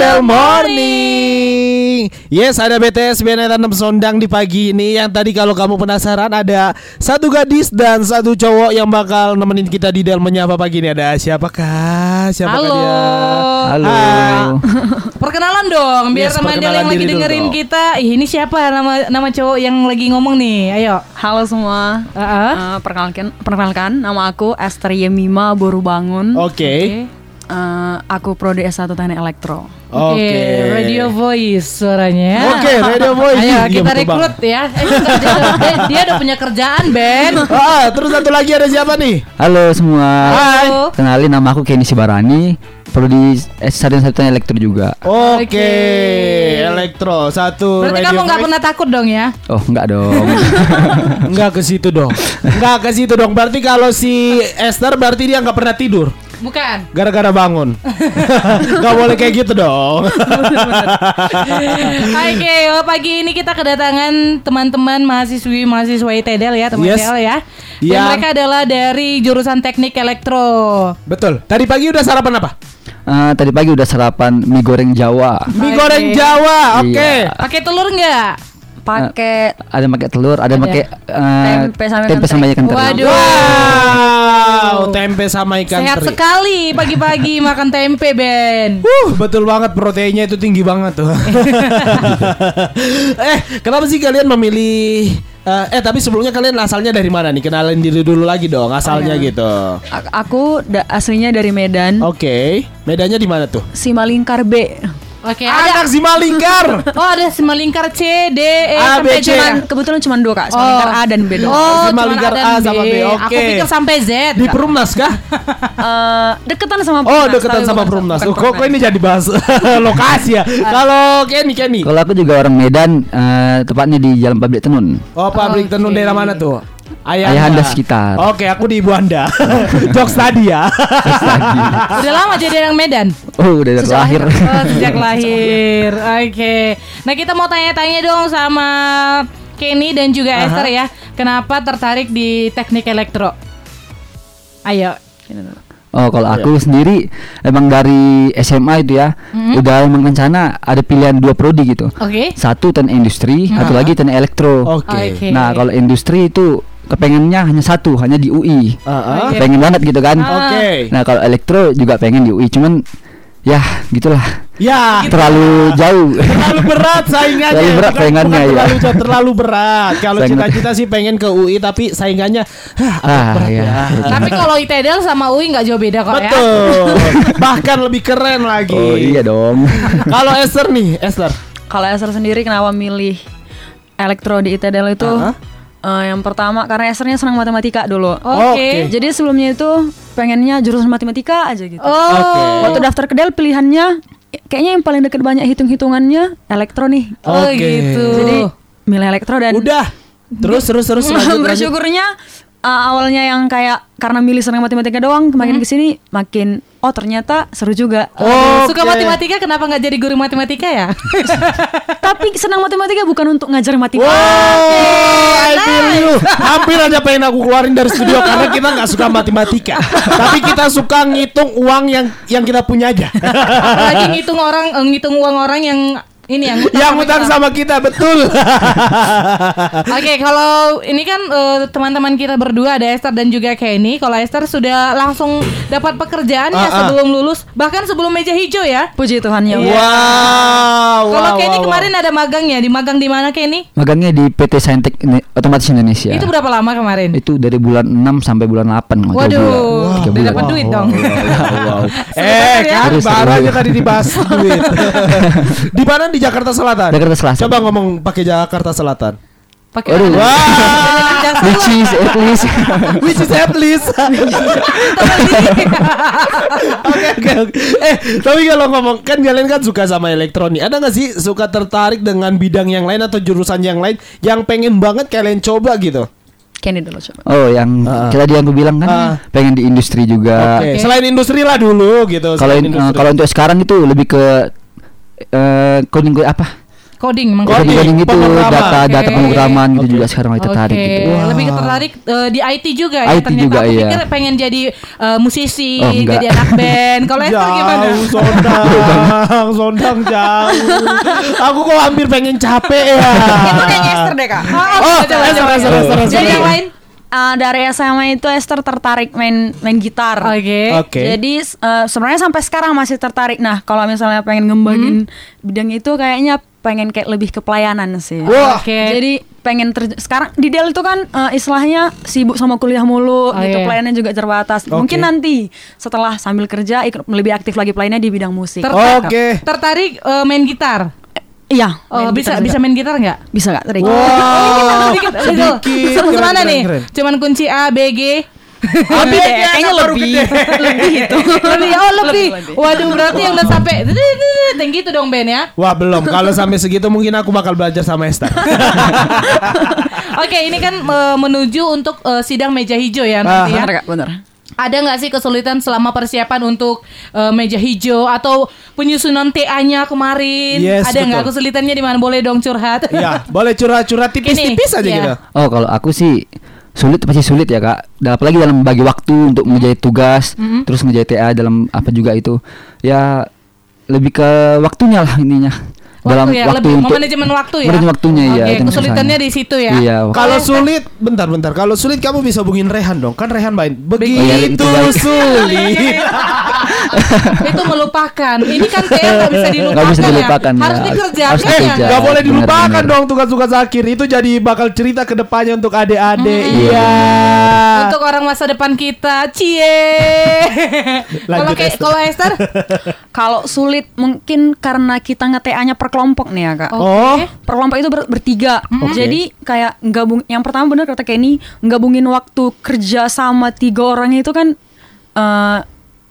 the morning. Yes, ada BTS BNN Tanam Sondang di pagi ini Yang tadi kalau kamu penasaran ada satu gadis dan satu cowok yang bakal nemenin kita di dalam menyapa pagi ini Ada siapakah? Siapakah Halo. dia? Halo. Hai. Perkenalan dong, biar Yes, teman yang lagi dulu dengerin dong. kita. Ih, ini siapa nama nama cowok yang lagi ngomong nih? Ayo. Halo semua. Heeh. Eh, perkenalkan, perkenalkan, nama aku Esther Yemima Borubangun. Oke Eh, aku prodi S1 Teknik Elektro. Oke radio voice suaranya. ya. Oke, radio voice. Ayo Iya, kita rekrut ya. Eh, dia, dia, dia udah punya kerjaan, Ben. Ah, terus satu lagi ada siapa nih? Halo semua. Halo. Kenalin nama aku Kenny Sibarani. Prodi S1 Teknik Elektro juga. Oke, Oke. Elektro satu. Berarti radio kamu nggak pernah takut dong ya? Oh, enggak dong. Enggak ke situ dong. Enggak ke situ dong. Berarti kalau si Esther berarti dia nggak pernah tidur. Bukan. Gara-gara bangun. Gak boleh kayak gitu dong. Oke, oh, pagi ini kita kedatangan teman-teman mahasiswi mahasiswa ITDL ya, teman Yes. ITDL ya. Dan Yang- mereka adalah dari jurusan Teknik Elektro. Betul. Tadi pagi udah sarapan apa? Eh, tadi pagi udah sarapan mie goreng Jawa. Mie goreng Jawa. Oke. Iya. Pakai telur nggak? Pakai Ada pakai telur, ada Ada. pakai eh, Tempe sama tempe ikan sama ikan teri. Waduh. Wow, tempe sama ikan Sehat teri. sekali pagi-pagi makan tempe, Ben. Uh, betul banget proteinnya itu tinggi banget tuh. eh, kenapa sih kalian memilih eh, eh tapi sebelumnya kalian asalnya dari mana nih? Kenalin diri dulu lagi dong, asalnya gitu. A- aku da- aslinya dari Medan, Oke, medannya di mana tuh? Simalingkar B. Oke, ada Anak Simalingkar. Oh, ada Simalingkar C, D, E A, B, C. Cuman kebetulan cuma dua kak, Simalingkar A dan B doang. Oh, Simalingkar cuman A sama B, Aku oke. pikir sampai Z. Di Perumnas kah? Eh, deketan Oh, sama Perumnas, deketan tapi sama Perumnas. Oh, kok, kok ini jadi bahas lokasi ya? Kalau Kenny, Kenny. Kalau aku juga orang Medan, eh, tepatnya di Jalan Pabrik Tenun. Oh, pabrik Oke. tenun daerah mana tuh? Ayahanda sekitar. Oke, aku di Ibu Anda. Jokes tadi ya. Udah lama jadi orang Medan. Oh, udah dari lahir. Oh, sejak lahir. Oke. Nah, kita mau tanya-tanya dong sama Kenny dan juga Esther ya. Kenapa tertarik di teknik elektro? Ayo. Oh, kalau aku sendiri emang dari SMA itu ya, udah emang rencana ada pilihan dua prodi gitu. Oke. Satu teknik industri, satu lagi teknik elektro. Oke. Oke. Nah, kalau industri itu kepengennya hanya satu, hanya di UI. Ah, ah. Oke. Pengen banget gitu kan. Oke. Nah, kalau elektro juga pengen di UI, cuman ya gitulah. Ya, Terlalu jauh. terlalu berat saingannya. Terlalu berat Bukan- saingannya, bukan ya. Terlalu jauh, terlalu berat. Kalau cita-cita sih pengen ke UI tapi saingannya hah, ah, berat ya. ya. Tapi kalau ITDL sama UI nggak jauh beda kok ya. Betul. Bahkan lebih keren lagi. Oh iya dong. Kalau Esther nih, Esther. Kalau Esther sendiri kenapa milih elektro di ITDL itu? Ah. Eh, yang pertama karena Esthernya senang matematika dulu. Oke. Oke. Jadi sebelumnya itu pengennya jurusan matematika aja gitu. Oh. Oke. Waktu daftar ke Del pilihannya kayaknya yang paling deket banyak hitung-hitungannya elektro nih. Oh, Oke. gitu. Jadi milih elektro dan Udah. Terus terus terus lanjut, bersyukurnya uh, awalnya yang kayak karena milih senang matematika doang, makin ke sini makin oh ternyata seru juga. Oh, Suka Oke. matematika kenapa nggak jadi guru matematika ya? Tapi senang matematika bukan untuk ngajar matematika. Wow, I feel you. Hampir aja pengen aku keluarin dari studio karena kita nggak suka matematika. Tapi kita suka ngitung uang yang yang kita punya aja. Apalagi ngitung orang eh, ngitung uang orang yang ini yang ngutang yang sama utang kita. sama kita betul. Oke, kalau ini kan eh, teman-teman kita berdua ada Esther dan juga Kenny. Kalau Esther sudah langsung dapat pekerjaan ya ah. sebelum lulus, bahkan sebelum meja hijau ya. Puji Tuhan ya. Wow. Kalau wow, Kenny wow, kemarin ada magangnya, di magang di mana Kenny? Magangnya di PT Saintek Ini- Otomatis Indonesia. Itu berapa lama kemarin? Itu dari bulan 6 sampai bulan 8 kalau tiga Waduh, bulan. Tiga udah dapat duit dong. Eh, kan Seru, baru aja tadi dibahas duit. di mana di Jakarta Selatan? Jakarta Selatan. Coba ngomong pakai Jakarta Selatan. Pakai? Wah, Which is at least which is at least. Oke oke oke. Eh, tapi kalau ngomong kan kalian kan suka sama elektronik. Ada nggak sih suka tertarik dengan bidang yang lain atau jurusan yang lain yang pengen banget kalian coba gitu? Kenny dulu coba. Oh yang Ah. kita yang gue bilang kan Ah. pengen di industri juga. Selain industri lah dulu gitu. Kalau industri. kalau untuk sekarang itu lebih ke eh coding apa? coding Coding. coding gitu pemrograman. data data Oke. pemrograman gitu Oke. juga sekarang lagi tertarik Oke, gitu lebih tertarik eh, di IT juga ya IT ternyata juga, aku iya. pikir pengen jadi eh, musisi, Oh, enggak. jadi anak band. Kalau Esther gimana? Jauh, sondang, sondang jauh. Aku kok hampir pengen capek ya. Itu kayaknya Esther deh kak. Oh, Oh, coba, Esther. Esther, Esther. Jadi yang lain? Ah, dari SMA itu Esther tertarik main main gitar. Oke. Oke. Jadi eh, sebenarnya sampai sekarang masih tertarik. Nah, kalau misalnya pengen ngembangin bidang itu kayaknya pengen kayak lebih ke pelayanan sih. Wah. Oke. Jadi pengen ter sekarang di Dell itu kan eh, istilahnya sibuk sama kuliah mulu Oh, gitu, iya. pelayanannya juga terbatas. Oke. Mungkin nanti setelah sambil kerja ikut lebih aktif lagi pelayannya di bidang musik. Oke. tertarik eh, main gitar. Iya, Oh, main bisa juga. bisa main gitar nggak? bisa nggak tadi? Wow. Sedikit, Sedikit. Sedikit. Keren, Semana keren, nih? keren. Cuman kunci A, B, G. Lebih deh, kayaknya lebih lebih itu. lebih oh lebih. Lebih. Waduh berarti yang udah sampai tinggi itu dong Ben ya. Wah belum. Kalau sampai segitu mungkin aku bakal belajar sama Esther. Oke ini kan menuju untuk eh, sidang meja hijau ya nanti ya. Bener. Ada nggak sih kesulitan selama persiapan untuk eh, meja hijau atau penyusunan TA-nya kemarin? Yes, Ada nggak kesulitannya di mana? Boleh dong curhat. ya, boleh curhat-curhat tipis-tipis aja Ini, gitu. iya. Oh kalau aku sih sulit pasti sulit ya kak. Dan apalagi dalam bagi waktu untuk menjadi tugas, terus ngerjain TA dalam apa juga itu, ya lebih ke waktunya lah ininya. Dalam ya, waktu lebih untuk manajemen waktu ya. manajemen waktunya Oke, ya. kesulitannya di situ ya. Iya. Kalau sulit, bentar-bentar. Kalau sulit kamu bisa hubungin Rehan dong. Kan Rehan main. Oh, iya, Begitu itu baik. sulit. itu melupakan. Ini kan TA nggak bisa dilupakan. Nggak bisa ya. dilupakan, ya. Harus dikerjakan Harus ya. dikerjakan. Gak boleh dilupakan dong tugas-tugas akhir itu jadi bakal cerita ke depannya untuk adik-adik. Hmm. Iya. Untuk orang masa depan kita, cie. Kalau kayak Esther. kalau Esther, Kalau sulit mungkin karena kita nge-TA-nya per kelompok nih ya kak. Oh. Per kelompok itu ber- bertiga. Oke. Jadi kayak gabung yang pertama bener kata Kenny, gabungin waktu kerja sama tiga orang itu kan eh,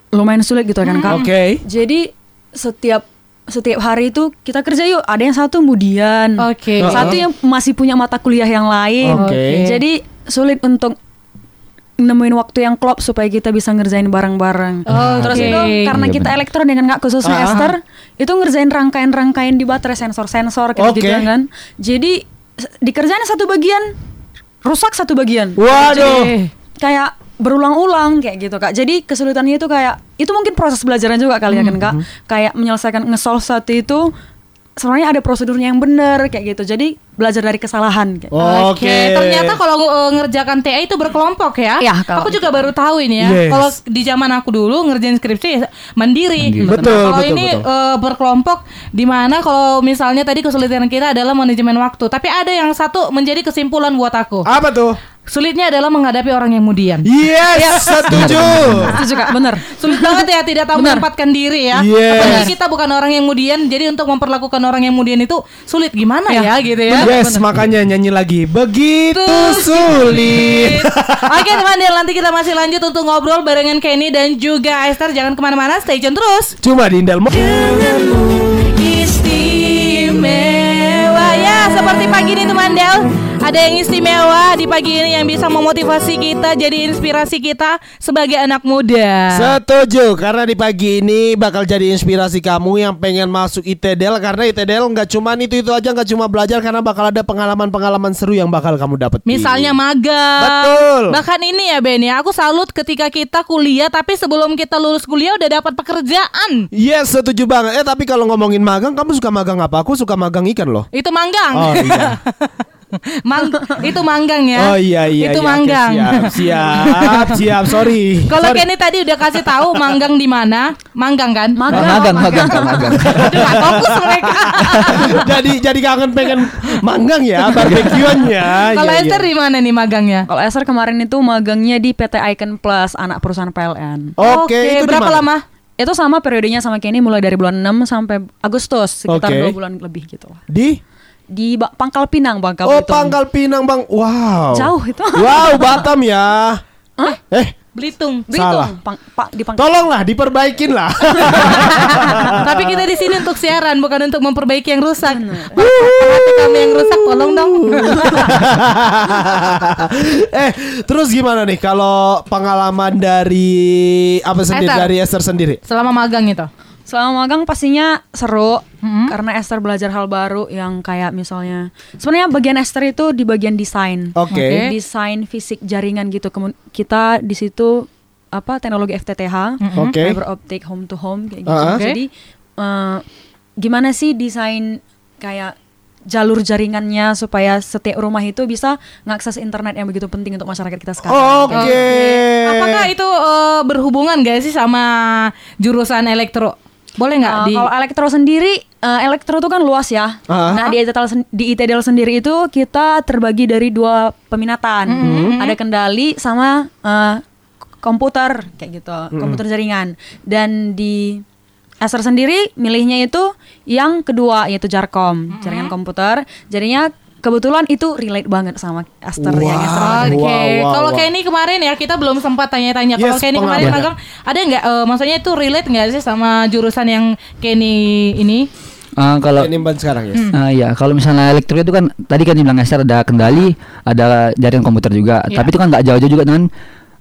lumayan sulit gitu kan kak. Oke. Jadi setiap setiap hari itu kita kerja yuk. Ada yang satu kemudian, Oke. satu yang masih punya mata kuliah yang lain. Oke. Jadi sulit untuk nemuin waktu yang klop supaya kita bisa ngerjain bareng-bareng. Oke. Terus itu karena Iya, kita elektron dengan kak khususnya Ah. Esther itu ngerjain rangkaian-rangkaian di baterai sensor-sensor kayak Oke. gitu kan. Jadi dikerjain satu bagian rusak satu bagian. Waduh. Oke. Kayak berulang-ulang kayak gitu kak. Jadi kesulitannya itu kayak itu mungkin proses belajaran juga kali ya kan kak. Kayak menyelesaikan nge-solve satu itu sebenarnya ada prosedurnya yang benar kayak gitu. Jadi belajar dari kesalahan. Oke. Ternyata kalau uh, ngerjakan TA itu berkelompok ya. Iya, kalau- Aku juga baru tahu ini ya. Yes. Kalau di zaman aku dulu ngerjain skripsi ya mandiri. Mandiri. Nah, Betul, kalau betul, ini betul. uh, berkelompok di mana kalau misalnya tadi kesulitan kita adalah manajemen waktu, tapi ada yang satu menjadi kesimpulan buat aku. Apa tuh? Sulitnya adalah menghadapi orang yang mudian. Yes, setuju. Itu juga benar. Sulit banget ya tidak tahu menempatkan diri ya. Yes. Apalagi kita bukan orang yang mudian, jadi untuk memperlakukan orang yang mudian itu sulit gimana ya, gitu ya. Yes, makanya nyanyi lagi. Begitu sulit. Oke teman-teman nanti kita masih lanjut untuk ngobrol barengan Kenny dan juga Esther Jangan ke mana-mana stay tune terus Cuma di Indelmo. Istimewa Ya seperti pagi ini teman Del Ada yang istimewa di pagi ini yang bisa memotivasi kita Jadi inspirasi kita sebagai anak muda Setuju, karena di pagi ini bakal jadi inspirasi kamu yang pengen masuk ITDL karena ITDL nggak cuma itu itu aja nggak cuma belajar karena bakal ada pengalaman-pengalaman seru yang bakal kamu dapat. Misalnya magang Betul. Bahkan ini ya Ben ya Aku salut ketika kita kuliah Tapi sebelum kita lulus kuliah udah dapat pekerjaan Yes, setuju banget. Eh tapi kalau ngomongin magang, kamu suka magang apa? Aku suka magang ikan loh. Itu manggang Oh iya. Mang, itu manggang ya. Oh iya iya. Itu iya. Manggang. siap, siap, siap. Sorry. Kalau. Kenny tadi udah kasih tahu manggang di mana? Manggang kan? Magang, magang, magang, Kak, magang. Aduh, nggak fokus mereka. jadi jadi kangen pengen manggang ya, barbekyuannya. Kalau Iya, Esther iya. di mana nih magangnya? Kalau Esther kemarin itu magangnya di PT Icon Plus, anak perusahaan PLN. Oke, itu di berapa lama? Itu sama periodenya sama Kenny mulai dari bulan 6 sampai Agustus, sekitar Oke. dua bulan lebih gitu lah. Di Di Ba- Pangkal Pinang, Bangka Oh, Belitung. Pangkal Pinang, Bang. Wow. Jauh itu. Wow, Batam ya. Eh, Belitung. Salah. Belitung. Pang, pa- di Pangkal. tolonglah diperbaikin lah. Tapi kita di sini untuk siaran bukan untuk memperbaiki yang rusak. Hati kami yang rusak tolong dong. eh, terus gimana nih kalau pengalaman dari apa sendiri Esther. dari Esther sendiri? Selama magang itu. Selama magang pastinya seru Mm-mm. karena Esther belajar hal baru yang kayak misalnya sebenarnya bagian Esther itu di bagian desain. Oke. Oke. Desain fisik jaringan gitu. Kemu- kita di situ apa teknologi FTTH, Mm-mm. Oke. fiber optic home to home kayak gitu. Oke. Jadi eh, gimana sih desain kayak jalur jaringannya supaya setiap rumah itu bisa ngakses internet yang begitu penting untuk masyarakat kita sekarang. Oke. Apakah itu eh, berhubungan gak sih sama jurusan elektro? Boleh nggak Uh, di Kalau elektro sendiri, uh, elektro itu kan luas ya. Ah. Nah di ITDL, sen- di ITDL sendiri itu kita terbagi dari dua peminatan. Ada kendali sama uh, komputer kayak gitu, komputer jaringan. Dan di Acer sendiri milihnya itu yang kedua yaitu Jarkom, jaringan komputer. Jadinya kebetulan itu relate banget sama Aster yang Acer Wah. Oke, Wow, wow, kalau wow. Kenny kemarin ya kita belum sempat tanya-tanya. Kalau Yes, Kenny kemarin pengalaman. magang, ada nggak? eh, maksudnya itu relate nggak sih sama jurusan yang Kenny ini? Eh, kalau Ini ban sekarang ya. Ah, iya, kalau misalnya elektro itu kan tadi kan dibilang Esther ada kendali, ada jaringan komputer juga. Iya. Tapi itu kan nggak jauh-jauh juga dengan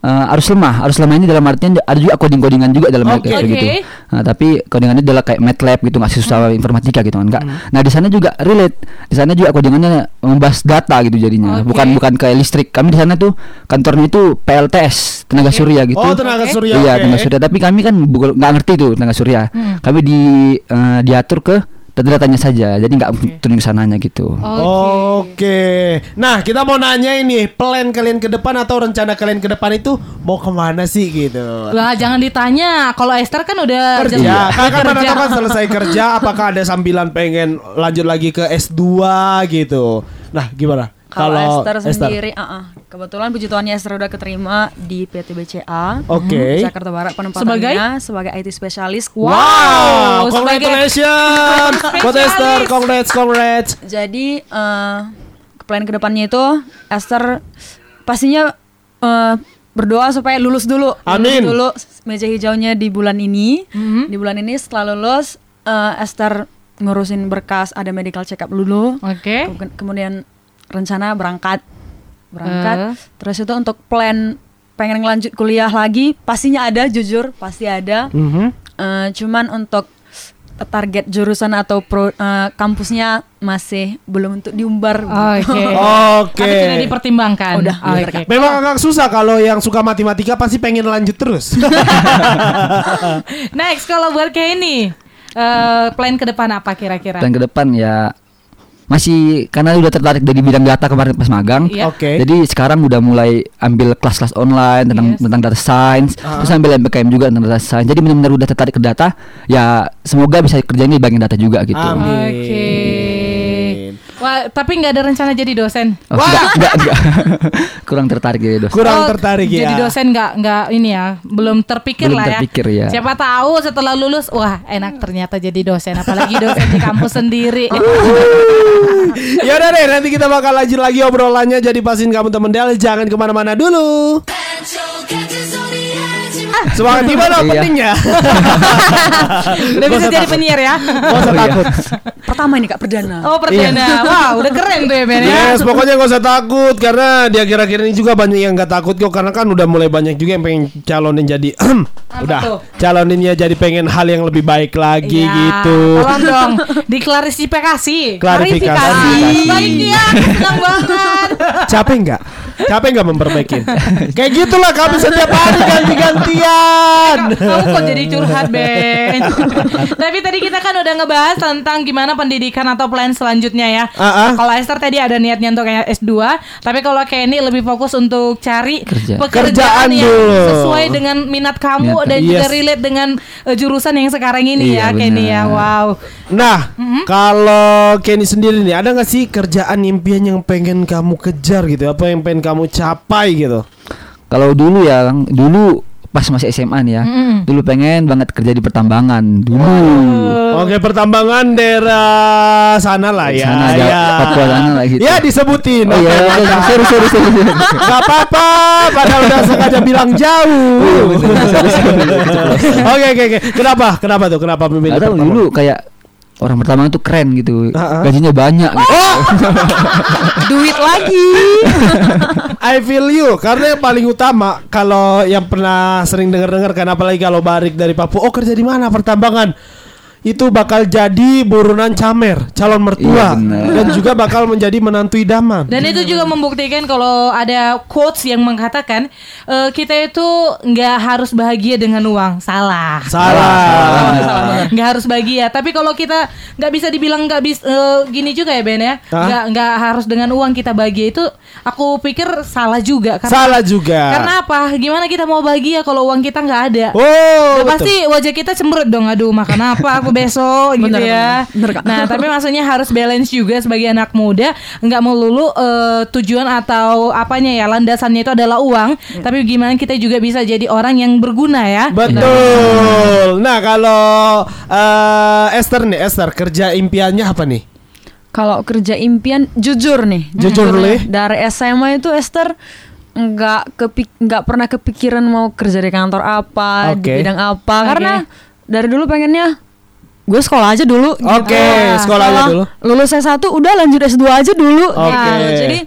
eh, arus lemah. Arus lemah ini dalam artian ada juga coding-codingan juga dalam Oke. elektro gitu. Nah, tapi codingannya adalah kayak MATLAB gitu, nggak susah informatika gitu kan, enggak. Hmm. Nah, di sana juga relate. Di sana juga codingannya membahas data gitu jadinya. Oke. Bukan bukan kayak listrik. Kami di sana tuh kantornya itu PLTS, tenaga surya gitu. Oh, tenaga Oke. surya. Iya, oke. tenaga surya. Tapi kami kan bukan nggak ngerti tuh tenaga surya. Hmm. Kami di eh, diatur ke data-datanya saja. Jadi nggak turun ke sananya gitu. Oke. Nah, kita mau nanya ini, plan kalian ke depan atau rencana kalian ke depan itu mau ke mana sih gitu? Lah jangan ditanya. Kalau Esther kan udah Kerja. jam- Kan kan kerja. kan selesai kerja, apakah ada sambilan pengen lanjut lagi ke S2 gitu? Nah, gimana? Kalau Esther sendiri, uh-uh. kebetulan puji Tuhannya Esther udah keterima di PT BCA Oke. Jakarta Barat penempatannya Sebagai? sebagai, IT spesialis. Wow, sebagai- congratulations, buat Esther, congrats, congrats. Jadi eh plan ke depannya itu Esther pastinya eh, berdoa supaya lulus dulu. Amin. Lulus dulu meja hijaunya di bulan ini. Mhm. Di bulan ini setelah lulus eh, Esther ngurusin berkas ada medical check up dulu. Oke. Ke- Kemudian rencana berangkat. Berangkat. Eh. Terus itu untuk plan pengen ngelanjut kuliah lagi pastinya ada jujur pasti ada. Mhm. Eh, cuman untuk target jurusan atau pro, eh, kampusnya masih belum untuk diumbar. Oke. Oke. Tapi sudah dipertimbangkan. Udah, Oke. Memang agak susah kalau yang suka matematika pasti pengen lanjut terus. Next kalau buat Kenny, eh plan ke depan apa kira-kira? Dan ke depan ya masih karena udah tertarik dari bidang data kemarin pas magang. Iya. Oke. Jadi sekarang udah mulai ambil kelas-kelas online tentang Yes. tentang data science, Ah. terus ambil MBKM juga tentang data science. Jadi benar-benar udah tertarik ke data. Ya semoga bisa kerjain di bagian data juga gitu. Amin. Oke. Wah, tapi nggak ada rencana jadi dosen. Oh, enggak, enggak, enggak. Kurang tertarik jadi dosen. Kurang Oh, tertarik ya. Jadi dosen nggak nggak ini ya, belum terpikir Belum lah ya. terpikir, ya. Siapa tahu setelah lulus, wah enak ternyata jadi dosen, apalagi dosen di kampus sendiri. ya udah deh, nanti kita bakal lanjut lagi obrolannya. Jadi pasin kamu temen Del, jangan ke mana-mana dulu. Semangat gimana Iya. openingnya? Udah bisa jadi penyiar ya. Gak usah Oh, iya. takut. Pertama ini Kak perdana. Oh perdana, wah udah keren tuh ya Ben ya. Yes, pokoknya gak usah takut karena di akhir-akhir ini juga banyak yang gak takut kok karena kan udah mulai banyak juga yang pengen calonin jadi udah tuh? caloninnya jadi pengen hal yang lebih baik lagi Iya, gitu. Tolong dong, diklarifikasi. Klarifikasi. Baik ya, senang banget. Capek nggak? Capek nggak memperbaikin? Kayak gitulah kami setiap hari ganti-gantian. Kamu kok jadi curhat Ben Tapi tadi kita kan udah ngebahas tentang gimana pendidikan atau plan selanjutnya ya ah. Kalau Esther tadi ada niatnya untuk kayak S2 Tapi kalau Kenny lebih fokus untuk cari Kerja. pekerjaan Kerjaan yang dulu. sesuai dengan minat kamu Minat. Dan juga relate dengan eh, jurusan yang sekarang ini Iya, ya Kenny ya. Wow Nah, kalau Kenny sendiri nih, ada nggak sih kerjaan impian yang pengen kamu kejar gitu? Apa yang pengen kamu capai gitu? Kalau dulu ya, dulu pas masih SMA nih ya, dulu pengen banget kerja di pertambangan dulu. Oke, pertambangan daerah sana lah ya. Sana ya. Papua sana lah gitu. Ya disebutin. Oh iya, sorry, sorry, sorry, apa-apa, padahal udah sengaja bilang jauh. Oke oke oke. Kenapa? Kenapa tuh? Kenapa memilih dulu kayak orang pertama itu keren gitu, ah. gajinya banyak. Gitu. Duit lagi. I feel you karena yang paling utama kalau yang pernah sering dengar-dengar kan apalagi kalau balik dari Papua oh kerja di mana pertambangan itu bakal jadi buronan camer calon mertua. Iya, dan juga bakal menjadi menantu idaman. Dan itu juga membuktikan kalau ada quotes yang mengatakan eh, kita itu nggak harus bahagia dengan uang. Salah. salah. Nggak harus bahagia. Tapi kalau kita nggak bisa dibilang nggak bisa gini juga ya Ben ya. Nggak nggak harus dengan uang kita bahagia itu aku pikir salah juga. Karena salah juga. Karena apa? Gimana kita mau bahagia kalau uang kita nggak ada? Oh pasti wajah kita cemberut dong. Aduh makan apa aku besok gitu Bener, ya bener, bener, nah tapi maksudnya harus balance juga sebagai anak muda nggak melulu eh, tujuan atau apanya ya landasannya itu adalah uang Iya. tapi gimana kita juga bisa jadi orang yang berguna ya betul nah kalau eh, Esther nih Esther kerja impiannya apa nih Kalau kerja impian jujur nih. Jujur, Le. Dari SMA itu Esther nggak kepik nggak pernah kepikiran mau kerja di kantor apa, di Oke. bidang apa Oke. karena dari dulu pengennya gue sekolah aja dulu gitu. Oke, sekolah aja dulu. Lulus S1 udah lanjut S2 aja dulu Oke. gitu. Jadi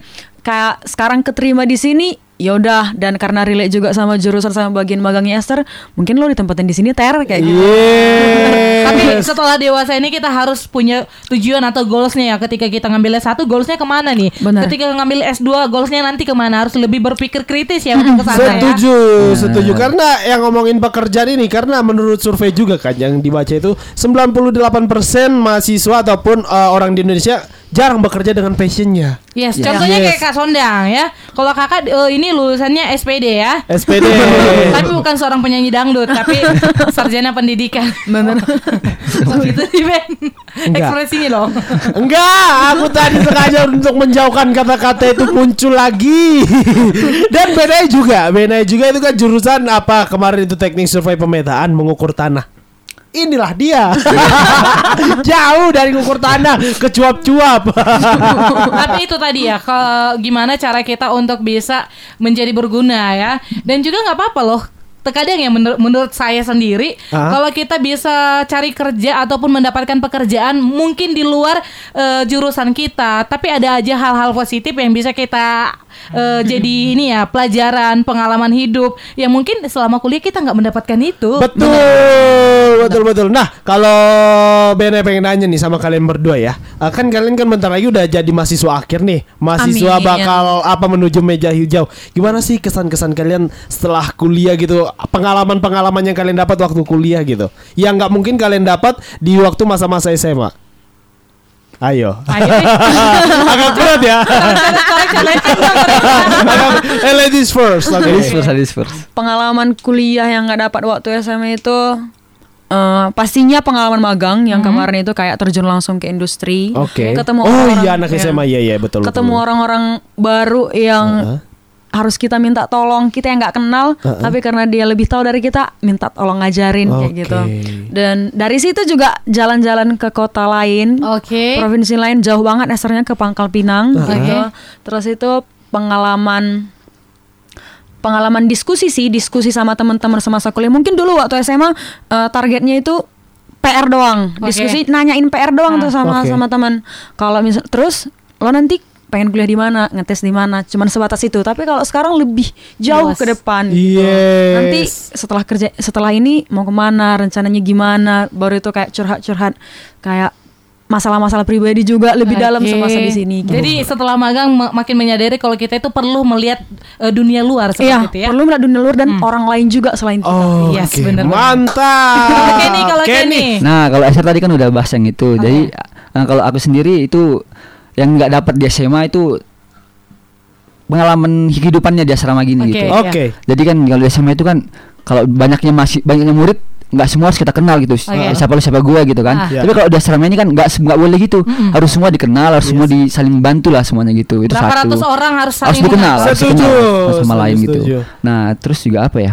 kayak sekarang keterima di sini ya udah dan karena relate juga sama jurusan sama bagian magangnya Esther, mungkin lo ditempatin di sini ter kayak gitu. Yes. Tapi setelah dewasa ini kita harus punya tujuan atau goalsnya ya. Ketika kita ngambil S1 goalsnya ke mana nih? Benar. Ketika ngambil S2 goalsnya nanti ke mana? Harus lebih berpikir kritis ya untuk ke sana ya. Setuju, setuju karena yang ngomongin pekerjaan ini karena menurut survei juga kan yang dibaca itu 98% mahasiswa ataupun eh, orang di Indonesia jarang bekerja dengan passionnya. Yes, Ya. contohnya Yes. kayak Kak Sondang ya. Kalau Kakak eh, ini lulusannya SPD ya. SPD. tapi bukan seorang penyanyi dangdut, tapi sarjana pendidikan. Bener. gitu sih Ben. Enggak. Ekspresinya loh. Enggak, aku tadi sengaja untuk menjauhkan kata-kata itu muncul lagi. Dan BNI juga, BNI juga itu kan jurusan apa kemarin itu teknik survei pemetaan mengukur tanah. Inilah dia. Jauh dari mengukur tanah ke cuap-cuap. Tapi itu tadi ya, ke, gimana cara kita untuk bisa menjadi berguna ya. Dan juga nggak apa-apa loh. Terkadang ya menur- menurut saya sendiri, Ah. kalau kita bisa cari kerja ataupun mendapatkan pekerjaan mungkin di luar eh, jurusan kita, tapi ada aja hal-hal positif yang bisa kita eh, jadi ini ya pelajaran, pengalaman hidup yang mungkin selama kuliah kita nggak mendapatkan itu. Betul, betul, betul. Nah, kalau BNI pengen nanya nih sama kalian berdua ya. Eh, Kan kalian kan bentar lagi udah jadi mahasiswa akhir nih. Mahasiswa Amin. bakal apa menuju meja hijau. Gimana sih kesan-kesan kalian setelah kuliah gitu? Pengalaman-pengalaman yang kalian dapat waktu kuliah gitu. Yang nggak mungkin kalian dapat di waktu masa-masa SMA. Ayo. Ayo, Agak berat ya. Eh, ladies first. Oke. Ladies first, ladies first. pengalaman kuliah yang nggak dapat waktu SMA itu eh, pastinya pengalaman magang yang kemarin itu kayak terjun langsung ke industri Oke. ketemu Oh orang-orang- iya anak ya, SMA iya iya betul. ketemu betul. orang-orang baru yang Heeh. harus kita minta tolong kita yang nggak kenal Heeh. tapi karena dia lebih tahu dari kita minta tolong ngajarin kayak Oke. gitu dan dari situ juga jalan-jalan ke kota lain Oke. provinsi lain jauh banget esernya ke Pangkal Pinang gitu. Terus itu pengalaman pengalaman diskusi sih, diskusi sama teman-teman semasa kuliah. Mungkin dulu waktu SMA eh, targetnya itu PR doang. Oke. Diskusi nanyain PR doang tuh sama Oke. sama teman. Kalau misal terus lo nanti pengen kuliah di mana, ngetes di mana, cuman sebatas itu. Tapi kalau sekarang lebih jauh Luas. ke depan. gitu. Yes. Nanti setelah kerja setelah ini mau ke mana, rencananya gimana, baru itu kayak curhat-curhat kayak masalah-masalah pribadi juga lebih dalam Oke. semasa di sini. gitu. Jadi setelah magang ma- makin menyadari kalau kita itu perlu melihat eh, dunia luar seperti Iya, itu ya. perlu melihat dunia luar dan orang lain juga selain kita. Oh, Yes, bener banget. Mantap. Kalau Kenny, kalau Kenny. Nah, kalau Esther tadi kan udah bahas yang itu. Jadi eh, kalau aku sendiri itu yang nggak dapat di SMA itu pengalaman kehidupannya di asrama gini Oke. gitu. Oke. Jadi kan kalau di SMA itu kan kalau banyaknya masih banyaknya murid nggak semua harus kita kenal gitu. Oke. Siapa lu siapa gua gitu kan. Ah. Ya. Tapi kalau di asrama ini kan nggak nggak boleh gitu. Harus semua dikenal, harus semua di saling bantu lah semuanya gitu. Itu Berapa satu. ratus orang harus harus saling dikenal, mengenal. harus Setuju, dikenal satu sama lain gitu. Nah, terus juga apa ya?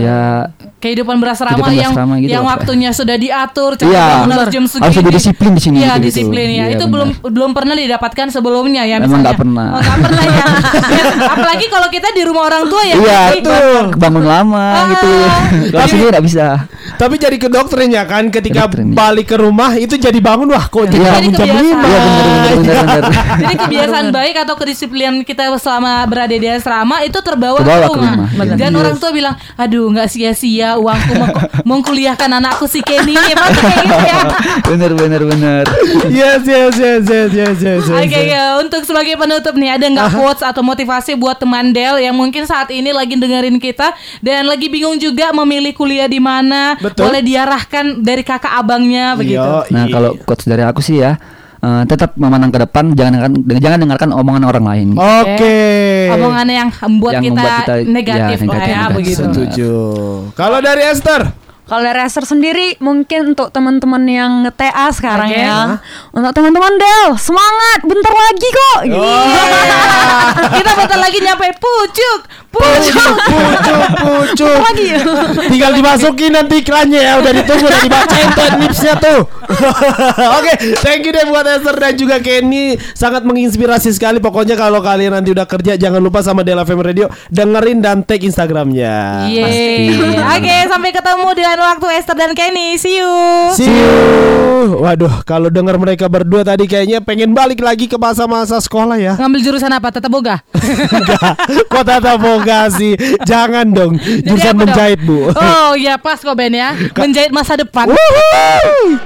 Ya kehidupan berasrama Kehidupan yang berasrama gitu yang loh, waktunya sudah diatur cara Iya. bangun harus Benar. jam Harus segini. ada disiplin di sini Iya, gitu-gitu. disiplin ya. Iya, itu benar. belum belum pernah didapatkan sebelumnya ya Emang misalnya. nggak pernah. Oh, pernah ya. Ya, Apalagi kalau kita di rumah orang tua ya. Iya, itu bangun lama Ah. gitu. Kalau sini nggak bisa. Tapi jadi ke dokternya kan ketika Kedokterin, balik ke rumah itu jadi bangun wah kok jadi Iya. bangun jam Jadi lima. Iya. Jadi kebiasaan baik atau kedisiplinan kita selama berada di asrama itu terbawa, Terbawa ke ke rumah. rumah, iya. Dan orang tua bilang, aduh nggak sia-sia uangku mau, mau kuliahkan anakku si Kenny. Kayak gitu ya. Benar benar benar. Yes yes yes yes yes yes. yes, Oke yes. ya, untuk sebagai penutup nih ada nggak quotes atau motivasi buat teman Del yang mungkin saat ini lagi dengerin kita dan lagi bingung juga memilih kuliah di mana, boleh diarahkan dari kakak abangnya begitu. Yo, Nah iya. kalau quotes dari aku sih ya eh, tetap memandang ke depan jangan dengarkan jangan dengarkan omongan orang lain. Oke. Omongan yang membuat Yang kita, membuat kita, negatif, ya, lah negatif, ya negatif. begitu. Setuju. Kalau dari Esther? Kalau dari Esther sendiri mungkin untuk teman-teman yang nge-TA sekarang Oke. ya. Untuk teman-teman Del, semangat, bentar lagi kok. Gitu. kita bentar lagi nyampe pucuk, pucuk. Pucuk pucuk. lagi ya. Tinggal dimasukin nanti iklannya ya udah ditunggu udah dibacain tuh nipsnya tuh. Oke, thank you deh buat Esther dan juga Kenny sangat menginspirasi sekali. Pokoknya kalau kalian nanti udah kerja jangan lupa sama Dela FM Radio dengerin dan tag Instagramnya. Yeay. Oke, sampai ketemu di lain waktu Esther dan Kenny. See you. See you. Waduh, kalau dengar mereka berdua tadi kayaknya pengen balik lagi ke masa-masa sekolah ya. Ngambil jurusan apa? Tata boga. Kok tata boga sih? Jangan dong, jurusan apa dong? menjahit bu. Oh iya pas kok Ben ya. Menjahit masa depan. Wuhu.